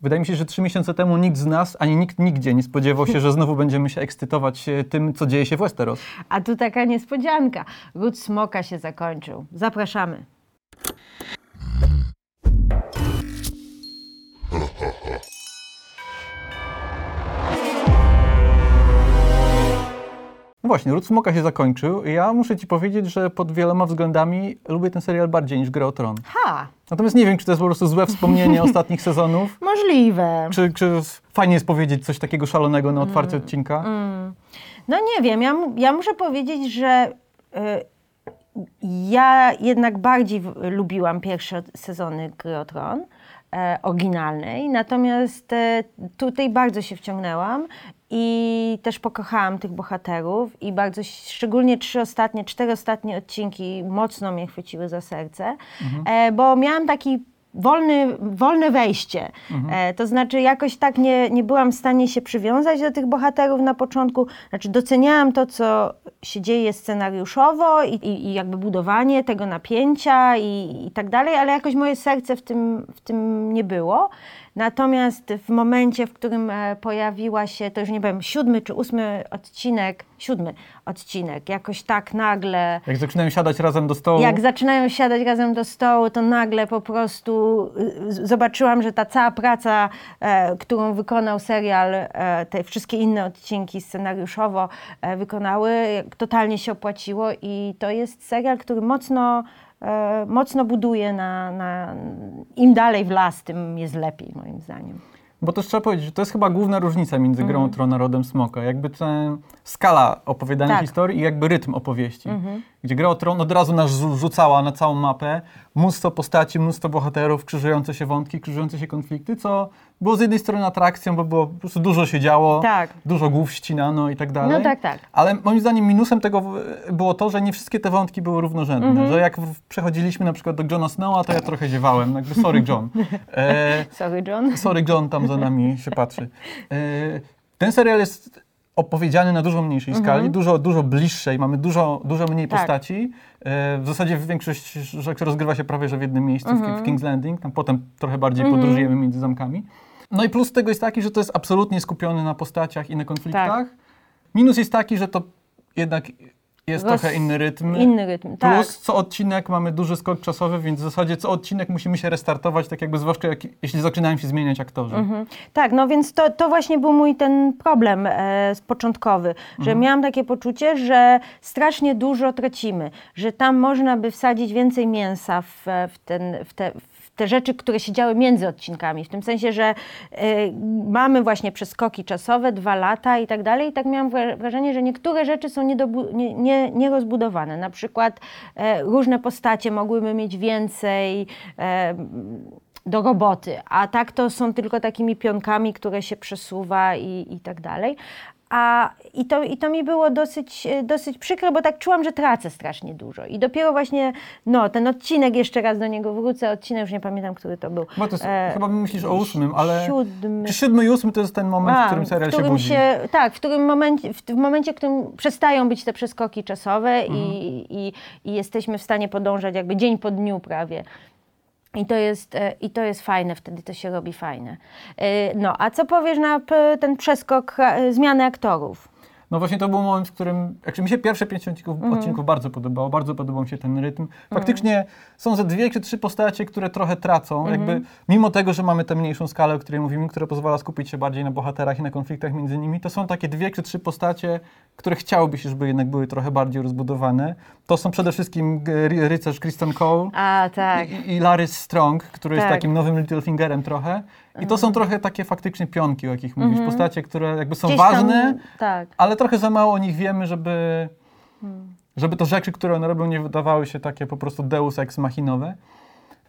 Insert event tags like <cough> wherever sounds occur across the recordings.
Wydaje mi się, że trzy miesiące temu nikt z nas, ani nikt nigdzie nie spodziewał się, że znowu będziemy się ekscytować e, tym, co dzieje się w Westeros. A tu taka niespodzianka. Ród smoka się zakończył. Zapraszamy. No właśnie, Ród Smoka się zakończył ja muszę ci powiedzieć, że pod wieloma względami lubię ten serial bardziej niż Grę o Tron. Ha, Natomiast nie wiem, czy to jest po prostu złe wspomnienie <laughs> ostatnich sezonów, możliwe. czy, czy fajnie jest powiedzieć coś takiego szalonego na otwarcie odcinka. No nie wiem, ja, ja muszę powiedzieć, że y, ja jednak bardziej w, lubiłam pierwsze sezony Gry o Tron, e, oryginalnej, natomiast e, tutaj bardzo się wciągnęłam i też pokochałam tych bohaterów i bardzo, szczególnie trzy ostatnie, cztery ostatnie odcinki mocno mnie chwyciły za serce, e, bo miałam taki wolny, wolne wejście. E, to znaczy jakoś tak nie, nie byłam w stanie się przywiązać do tych bohaterów na początku. Znaczy doceniałam to, co się dzieje scenariuszowo i, i, i jakby budowanie tego napięcia i, i tak dalej, ale jakoś moje serce w tym, w tym nie było. Natomiast w momencie, w którym e, pojawiła się, to już nie wiem, siódmy czy ósmy odcinek, siódmy odcinek, jakoś tak nagle. Jak zaczynają siadać razem do stołu, jak zaczynają siadać razem do stołu, to nagle po prostu y, zobaczyłam, że ta cała praca, e, którą wykonał serial, e, te wszystkie inne odcinki scenariuszowo e, wykonały, totalnie się opłaciło i to jest serial, który mocno, mocno buduje na, na... Im dalej w las, tym jest lepiej moim zdaniem. Bo też trzeba powiedzieć, że to jest chyba główna różnica między grą o Tron a Rodem Smoka. Jakby ta skala opowiadania Tak. historii i jakby rytm opowieści. Gdzie gra o Tron od razu nas rzu- rzucała na całą mapę mnóstwo postaci, mnóstwo bohaterów, krzyżujące się wątki, krzyżujące się konflikty, co było z jednej strony atrakcją, bo było po prostu dużo się działo, Tak. dużo głów ścinano i tak dalej. No tak, tak. Ale moim zdaniem minusem tego było to, że nie wszystkie te wątki były równorzędne. Mhm. Że jak przechodziliśmy na przykład do Johna Snowa, to ja trochę ziewałem. Jakby sorry John. <laughs> E, Sorry, John. Sorry, John tam nami się patrzy. E, Ten serial jest opowiedziany na dużo mniejszej skali, dużo, dużo bliższej, mamy dużo, dużo mniej Mhm. Tak. postaci. E, W zasadzie większość rzeczy rozgrywa się prawie że w jednym miejscu, w- Mhm. w King's Landing, tam potem trochę bardziej podróżujemy między zamkami. No i plus tego jest taki, że to jest absolutnie skupione na postaciach i na konfliktach. Tak. Minus jest taki, że to jednak jest Roz- trochę inny rytm. Inny rytm, tak. Plus co odcinek mamy duży skok czasowy, więc w zasadzie co odcinek musimy się restartować, tak jakby zwłaszcza jak, jeśli zaczynają się zmieniać aktorzy. Tak, no więc to, to właśnie był mój ten problem e, początkowy, że miałam takie poczucie, że strasznie dużo tracimy, że tam można by wsadzić więcej mięsa w, w, ten, w, te, w te rzeczy, które się działy między odcinkami, w tym sensie, że e, mamy właśnie przeskoki czasowe, dwa lata i tak dalej i tak miałam wra- wrażenie, że niektóre rzeczy są nie, nie, nierozbudowane, na przykład e, różne postacie mogłyby mieć więcej e, do roboty, a tak to są tylko takimi pionkami, które się przesuwa i, i tak dalej. A, i, to, I to mi było dosyć, e, dosyć przykre, bo tak czułam, że tracę strasznie dużo. I dopiero właśnie, no, ten odcinek, jeszcze raz do niego wrócę, odcinek, już nie pamiętam, który to był. Bo to jest, E, chyba myślisz o ósmym, ale Siódmy. siódmy i ósmy to jest ten moment, w A, którym serial w którym się budzi. się- tak, w którym momencie, w, w momencie, w którym przestają być te przeskoki czasowe Mhm. i, i, i jesteśmy w stanie podążać jakby dzień po dniu prawie. I to, jest, e, I to jest fajne, wtedy to się robi fajne. E, No, a co powiesz na ten przeskok e, zmiany aktorów? No właśnie to był moment, w którym, jak mi się pierwsze pięć odcinków, Mhm. odcinków bardzo podobało, bardzo podobał mi się ten rytm. Faktycznie są ze dwie czy trzy postacie, które trochę tracą, Mhm. jakby mimo tego, że mamy tę mniejszą skalę, o której mówimy, która pozwala skupić się bardziej na bohaterach i na konfliktach między nimi, to są takie dwie czy trzy postacie, które chciałoby się, żeby jednak były trochę bardziej rozbudowane. To są przede wszystkim ry- rycerz Kristen Cole, A, tak. i, i Larry Strong, który jest Tak. takim nowym Littlefingerem trochę. I to są trochę takie faktycznie pionki, o jakich mówisz. Postacie, które jakby są Mhm. Gdzieś tam- ważne, tak. ale trochę za mało o nich wiemy, żeby, żeby to rzeczy, które one robią, nie wydawały się takie po prostu deus ex machinowe.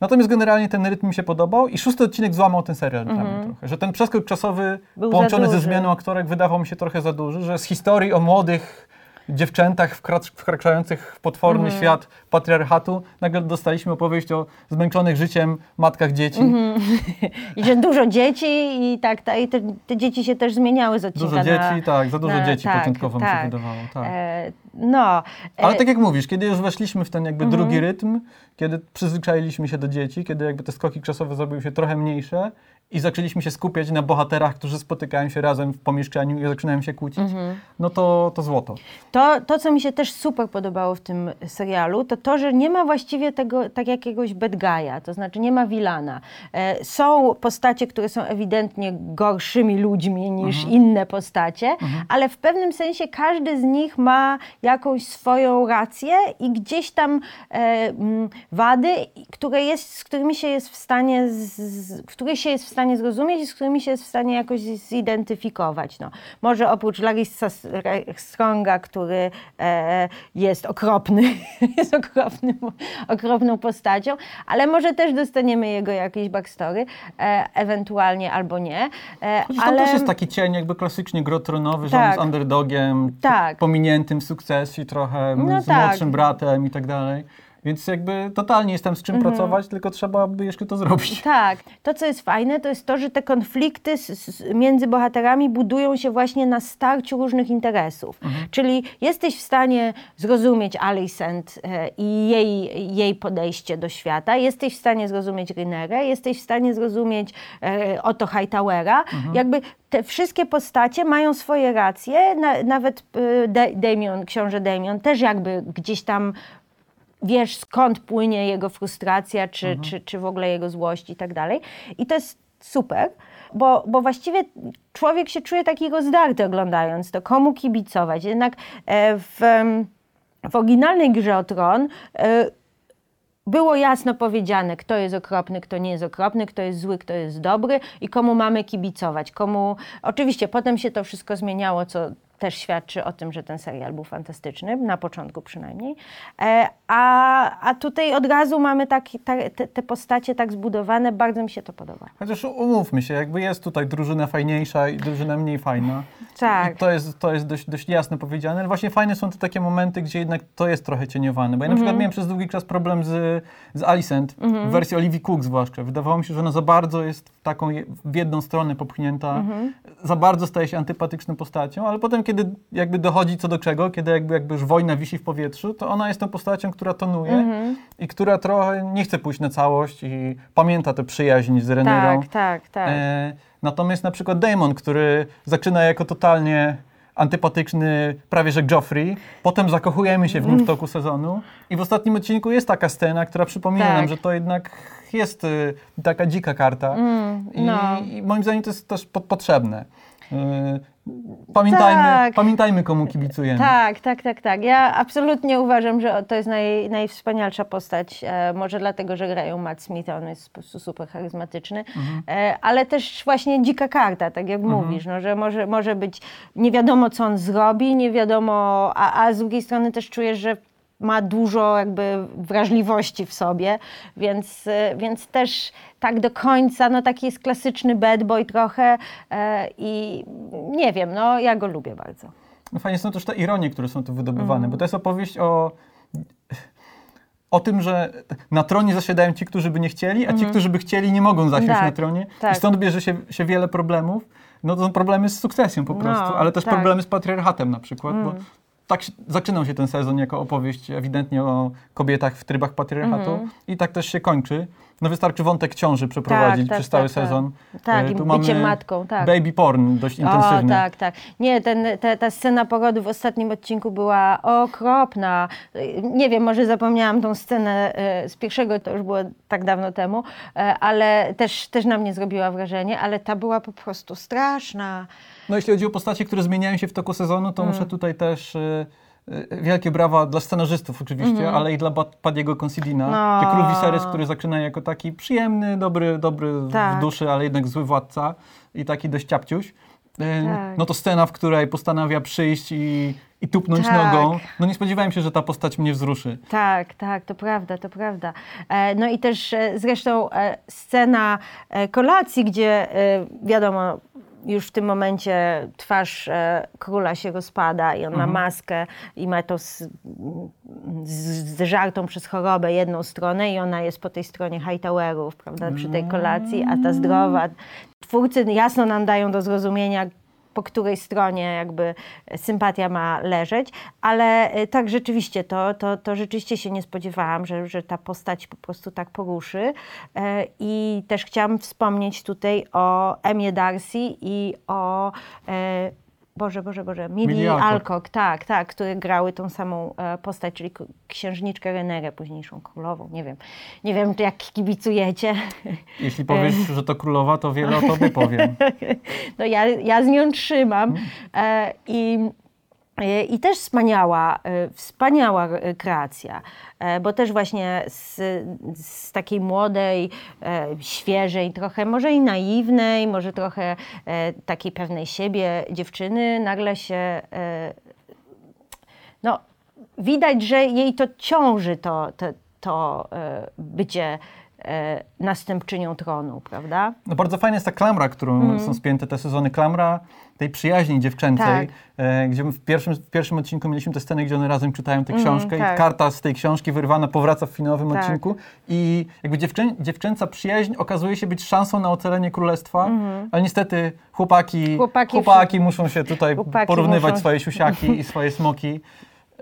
Natomiast generalnie ten rytm mi się podobał i szósty odcinek złamał ten serial dla mnie trochę. Że ten przeskok czasowy Mhm. Był połączony ze zmianą aktorek wydawał mi się trochę za duży, że z historii o młodych dziewczętach wkracz- wkraczających w potworny Mhm. świat patriarchatu, nagle dostaliśmy opowieść o zmęczonych życiem matkach dzieci. Mhm. <laughs> I że dużo dzieci i tak, tak i te, te dzieci się też zmieniały z odcinka Dużo dzieci, na, tak, za dużo na- dzieci tak, początkowo mi tak. się wydawało. Tak. E, no. Ale e, tak jak mówisz, kiedy już weszliśmy w ten jakby Mhm. drugi rytm, kiedy przyzwyczailiśmy się do dzieci, kiedy jakby te skoki czasowe zrobiły się trochę mniejsze i zaczęliśmy się skupiać na bohaterach, którzy spotykają się razem w pomieszczeniu i zaczynają się kłócić, Mhm. no to, to złoto. To, to, co mi się też super podobało w tym serialu, to to, że nie ma właściwie tego tak jakiegoś bad guy'a, to znaczy nie ma wilana. E, są postacie, które są ewidentnie gorszymi ludźmi niż inne postacie, ale w pewnym sensie każdy z nich ma jakąś swoją rację i gdzieś tam e, wady, które jest, z którymi się jest w stanie, z, z, które się jest w stanie zrozumieć i z którymi się jest w stanie jakoś zidentyfikować. No. Może oprócz Larissa Stronga, który e, jest okropny, <laughs> jest okropnym, okropną postacią, ale może też dostaniemy jego jakieś backstory, e, ewentualnie albo nie. E, Chociaż tam ale... też jest taki cień jakby klasycznie grotronowy, że Tak. on jest underdogiem, Tak. pominiętym w sukcesji trochę, No z tak. młodszym bratem i tak dalej. Więc jakby totalnie jest tam z czym Mhm. pracować, tylko trzeba by jeszcze to zrobić. Tak. To, co jest fajne, to jest to, że te konflikty z, z, między bohaterami budują się właśnie na starciu różnych interesów. Czyli jesteś w stanie zrozumieć Alicent e, i jej, jej podejście do świata, jesteś w stanie zrozumieć Rynerę, jesteś w stanie zrozumieć e, Otto Hightowera. Jakby te wszystkie postacie mają swoje racje, na, nawet e, Da- Damien, książę Damien też jakby gdzieś tam wiesz skąd płynie jego frustracja, czy, czy, czy w ogóle jego złość i tak dalej. I to jest super, bo, bo właściwie człowiek się czuje taki rozdarty oglądając to, komu kibicować. Jednak e, w, w oryginalnej grze o Tron e, było jasno powiedziane, kto jest okropny, kto nie jest okropny, kto jest zły, kto jest dobry i komu mamy kibicować. Komu... Oczywiście potem się to wszystko zmieniało, co też świadczy o tym, że ten serial był fantastyczny, na początku przynajmniej. E, a, a tutaj od razu mamy tak, ta, te, te postacie tak zbudowane, bardzo mi się to podoba. Chociaż umówmy się, jakby jest tutaj drużyna fajniejsza i drużyna mniej fajna. Tak. I to jest, to jest dość, dość jasno powiedziane, ale właśnie fajne są te takie momenty, gdzie jednak to jest trochę cieniowane. Bo ja na Mhm. przykład miałem przez długi czas problem z, z Alicent, w wersji Olivia Cook zwłaszcza. Wydawało mi się, że ona za bardzo jest w taką w jedną stronę popchnięta, Mhm. za bardzo staje się antypatyczną postacią, ale potem, kiedy jakby dochodzi co do czego, kiedy jakby, jakby już wojna wisi w powietrzu, to ona jest tą postacią, która tonuje Mhm. i która trochę nie chce pójść na całość i pamięta tę przyjaźń z Renyrą. Tak, tak, tak. E, natomiast na przykład Damon, który zaczyna jako totalnie antypatyczny, prawie że Joffrey, potem zakochujemy się w nim w toku sezonu i w ostatnim odcinku jest taka scena, która przypomina Tak. nam, że to jednak jest y, taka dzika karta I, no. i moim zdaniem to jest też po, potrzebne. Y, pamiętajmy, Tak. pamiętajmy, komu kibicujemy. Tak, tak, tak, tak. Ja absolutnie uważam, że to jest naj, najwspanialsza postać. E, może dlatego, że grają Matt Smith, on jest po prostu super charyzmatyczny. E, ale też właśnie dzika karta, tak jak mówisz, no, że może, może być nie wiadomo, co on zrobi, nie wiadomo, a, a z drugiej strony też czujesz, że ma dużo jakby wrażliwości w sobie, więc, e, więc też tak do końca, no taki jest klasyczny bad boy trochę e, i nie wiem, no ja go lubię bardzo. No fajnie są też te ironie, które są tu wydobywane, Mhm. bo to jest opowieść o, o tym, że na tronie zasiadają ci, którzy by nie chcieli, a ci, którzy by chcieli, nie mogą zasiąść. Tak, na tronie. tak. I stąd bierze się, się wiele problemów. No to są problemy z sukcesją po No, prostu, ale też tak. Mm. problemy z patriarchatem na przykład, bo tak się, zaczynał się ten sezon jako opowieść ewidentnie o kobietach w trybach patriarchatu Mhm. i tak też się kończy. No wystarczy wątek ciąży przeprowadzić tak, przez cały tak, tak. sezon. Tak, E, i tu bycie mamy matką, tak. Baby porn dość intensywny. O, tak, tak. Nie, ten, te, ta scena porodu w ostatnim odcinku była okropna. Nie wiem, może zapomniałam tą scenę e, z pierwszego, to już było tak dawno temu, e, ale też, też na mnie zrobiła wrażenie, ale ta była po prostu straszna. No jeśli chodzi o postacie, które zmieniają się w toku sezonu, to muszę tutaj też wielkie brawa dla scenarzystów oczywiście, ale i dla Padiego Considina. No. Król Viserys, który zaczyna jako taki przyjemny, dobry, dobry Tak. w duszy, ale jednak zły władca i taki dość ciapciuś. Y, Tak. No to scena, w której postanawia przyjść i, i tupnąć Tak. nogą. No nie spodziewałem się, że ta postać mnie wzruszy. Tak, tak, to prawda, to prawda. E, No i też e, zresztą e, scena kolacji, gdzie wiadomo, już w tym momencie twarz e, króla się rozpada i on ma maskę i ma to z, z, zżartą przez chorobę jedną stronę i ona jest po tej stronie Hightowerów, prawda, przy tej kolacji, a ta zdrowa. Twórcy jasno nam dają do zrozumienia, po której stronie jakby sympatia ma leżeć, ale e, tak rzeczywiście, to, to, to rzeczywiście się nie spodziewałam, że, że ta postać po prostu tak poruszy. E, i też chciałam wspomnieć tutaj o Emie Darcy i o e, Boże, Boże, Boże, Millie Alcock. Alcock, tak, tak, które grały tą samą e, postać, czyli księżniczkę Renerę, późniejszą królową, nie wiem, nie wiem, jak kibicujecie. Jeśli powiesz, że to królowa, to wiele o tobie powiem. <laughs> No ja, ja z nią trzymam e, i, e, i też wspaniała, e, wspaniała e, kreacja, e, bo też właśnie z, z takiej młodej, e, świeżej, trochę może i naiwnej, może trochę e, takiej pewnej siebie dziewczyny nagle się e, no, widać, że jej to ciąży, to, to, to e, bycie e, następczynią tronu, prawda? No bardzo fajna jest ta klamra, którą Mhm. są spięte te sezony. Klamra tej przyjaźni dziewczęcej, Tak. e, gdzie w pierwszym, w pierwszym odcinku mieliśmy tę scenę, gdzie one razem czytają tę Mhm, książkę tak. i karta z tej książki wyrwana powraca w finałowym Tak. odcinku i jakby dziewczę, dziewczęca przyjaźń okazuje się być szansą na ocalenie królestwa, ale niestety chłopaki. Chłopaki chłopaki muszą się tutaj Chłopaki porównywać muszą- swoje siusiaki i swoje smoki. <laughs>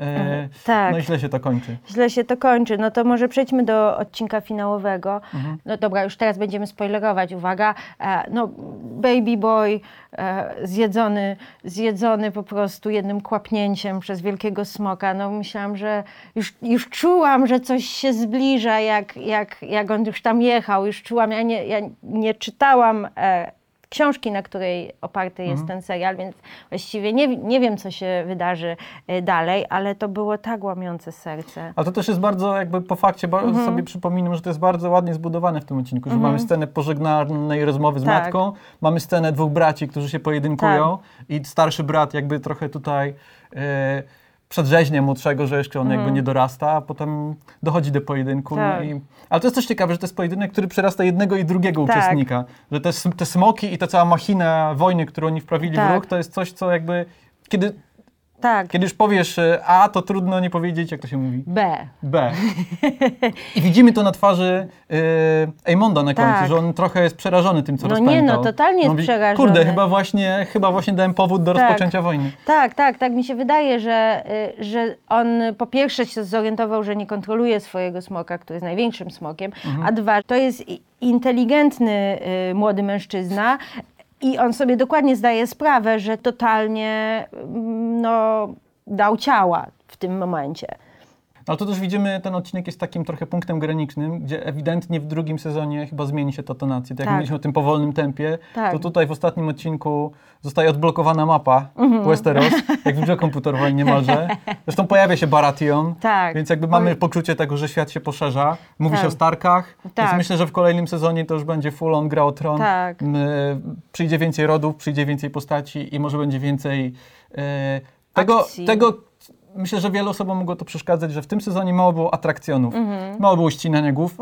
E, Tak. No i źle się to kończy. Źle się to kończy. No to może przejdźmy do odcinka finałowego. Mhm. No dobra, już teraz będziemy spoilerować. Uwaga. E, no, baby boy e, zjedzony, zjedzony po prostu jednym kłapnięciem przez wielkiego smoka. No myślałam, że już, już czułam, że coś się zbliża, jak, jak, jak on już tam jechał. Już czułam, ja nie, ja nie czytałam e, książki, na której oparty jest Mhm. ten serial, więc właściwie nie, nie wiem, co się wydarzy e, dalej, ale to było tak łamiące serce. A to też jest bardzo, jakby po fakcie ba- Mhm. sobie przypominam, że to jest bardzo ładnie zbudowane w tym odcinku, że mamy scenę pożegnalnej rozmowy z Tak. matką, mamy scenę dwóch braci, którzy się pojedynkują i starszy brat jakby trochę tutaj e, przedrzeźnia młodszego, że jeszcze on jakby nie dorasta, a potem dochodzi do pojedynku. Mhm. Tak. No i, ale to jest też ciekawe, że to jest pojedynek, który przerasta jednego i drugiego Tak. uczestnika. Że te, te smoki i ta cała machina wojny, którą oni wprawili Tak. w ruch, to jest coś, co jakby... Kiedy, Tak, kiedy już powiesz e, A, to trudno nie powiedzieć, jak to się mówi. B. B. I widzimy to na twarzy y, Ejmonda na końcu, Tak. że on trochę jest przerażony tym, co No rozpętał. nie, no, totalnie jest Mówi, przerażony. Kurde, chyba właśnie, chyba właśnie dałem powód do Tak. rozpoczęcia wojny. Tak, tak, tak mi się wydaje, że, y, że on po pierwsze się zorientował, że nie kontroluje swojego smoka, który jest największym smokiem, a dwa, to jest inteligentny y, młody mężczyzna i on sobie dokładnie zdaje sprawę, że totalnie mm, no, dał ciała w tym momencie. Ale to też widzimy, ten odcinek jest takim trochę punktem granicznym, gdzie ewidentnie w drugim sezonie chyba zmieni się ta tonacja. Tak jak Tak. mówiliśmy o tym powolnym tempie, Tak. to tutaj w ostatnim odcinku zostaje odblokowana mapa Mhm. Westeros, jak w grze komputerowej niemalże. Zresztą pojawia się Baratheon, Tak. więc jakby mamy poczucie tego, że świat się poszerza. Mówi Tak. się o Starkach, więc Tak. myślę, że w kolejnym sezonie to już będzie full on gra o tron. Tak. M, Przyjdzie więcej rodów, przyjdzie więcej postaci i może będzie więcej e, tego, tego Myślę, że wielu osobom mogło to przeszkadzać, że w tym sezonie mało było atrakcjonów, Mhm. mało było ścinania głów,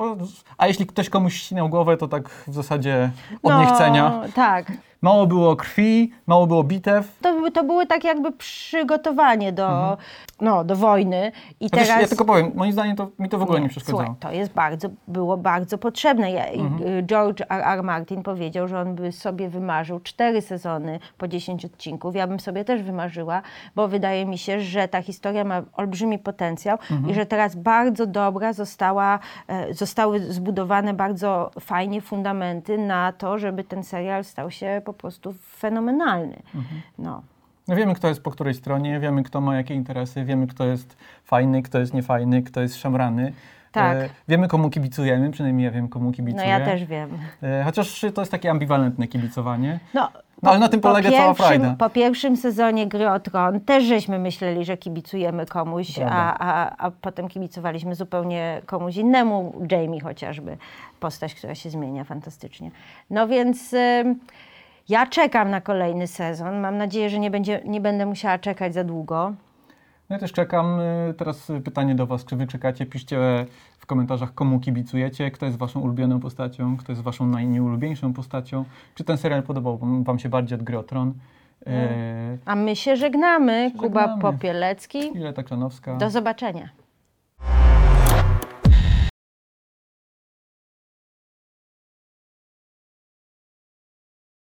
a jeśli ktoś komuś ścinał głowę, to tak w zasadzie od niechcenia. No, tak. Mało było krwi, mało było bitew. To, by- to były tak jakby przygotowanie do, no, do wojny. I Chociaż teraz... ja tylko powiem, moim zdaniem to mi to w ogóle nie, przeszkadzało. Słuchaj, to jest bardzo, było bardzo potrzebne. Ja, i, Mhm. y, George R. R. Martin powiedział, że on by sobie wymarzył cztery sezony po 10 odcinków. Ja bym sobie też wymarzyła, bo wydaje mi się, że ta historia ma olbrzymi potencjał Mhm. i że teraz bardzo dobra została, e, zostały zbudowane bardzo fajnie fundamenty na to, żeby ten serial stał się po prostu fenomenalny. Mhm. No. No wiemy, kto jest po której stronie, wiemy, kto ma jakie interesy, wiemy, kto jest fajny, kto jest niefajny, kto jest szemrany. Tak. E, wiemy, komu kibicujemy, przynajmniej ja wiem, komu no kibicuję. ja też wiem. E, chociaż to jest takie ambiwalentne kibicowanie. No, No, ale na tym polega cała pierwszym, frajda. Po pierwszym sezonie Gry o Tron też żeśmy myśleli, że kibicujemy komuś, a, a, a potem kibicowaliśmy zupełnie komuś innemu, Jamie chociażby, postać, która się zmienia fantastycznie. No więc ym, ja czekam na kolejny sezon. Mam nadzieję, że nie, będzie, nie będę musiała czekać za długo. No ja też czekam. y, Teraz y, pytanie do Was, czy Wy czekacie? Piszcie w komentarzach, komu kibicujecie, kto jest Waszą ulubioną postacią, kto jest Waszą najnieulubieńszą postacią. Czy ten serial podobał Wam się bardziej od Gry o Tron? E, A my się żegnamy. Kuba Żegnamy. Popielecki. Ile Takrzanowska. Do zobaczenia.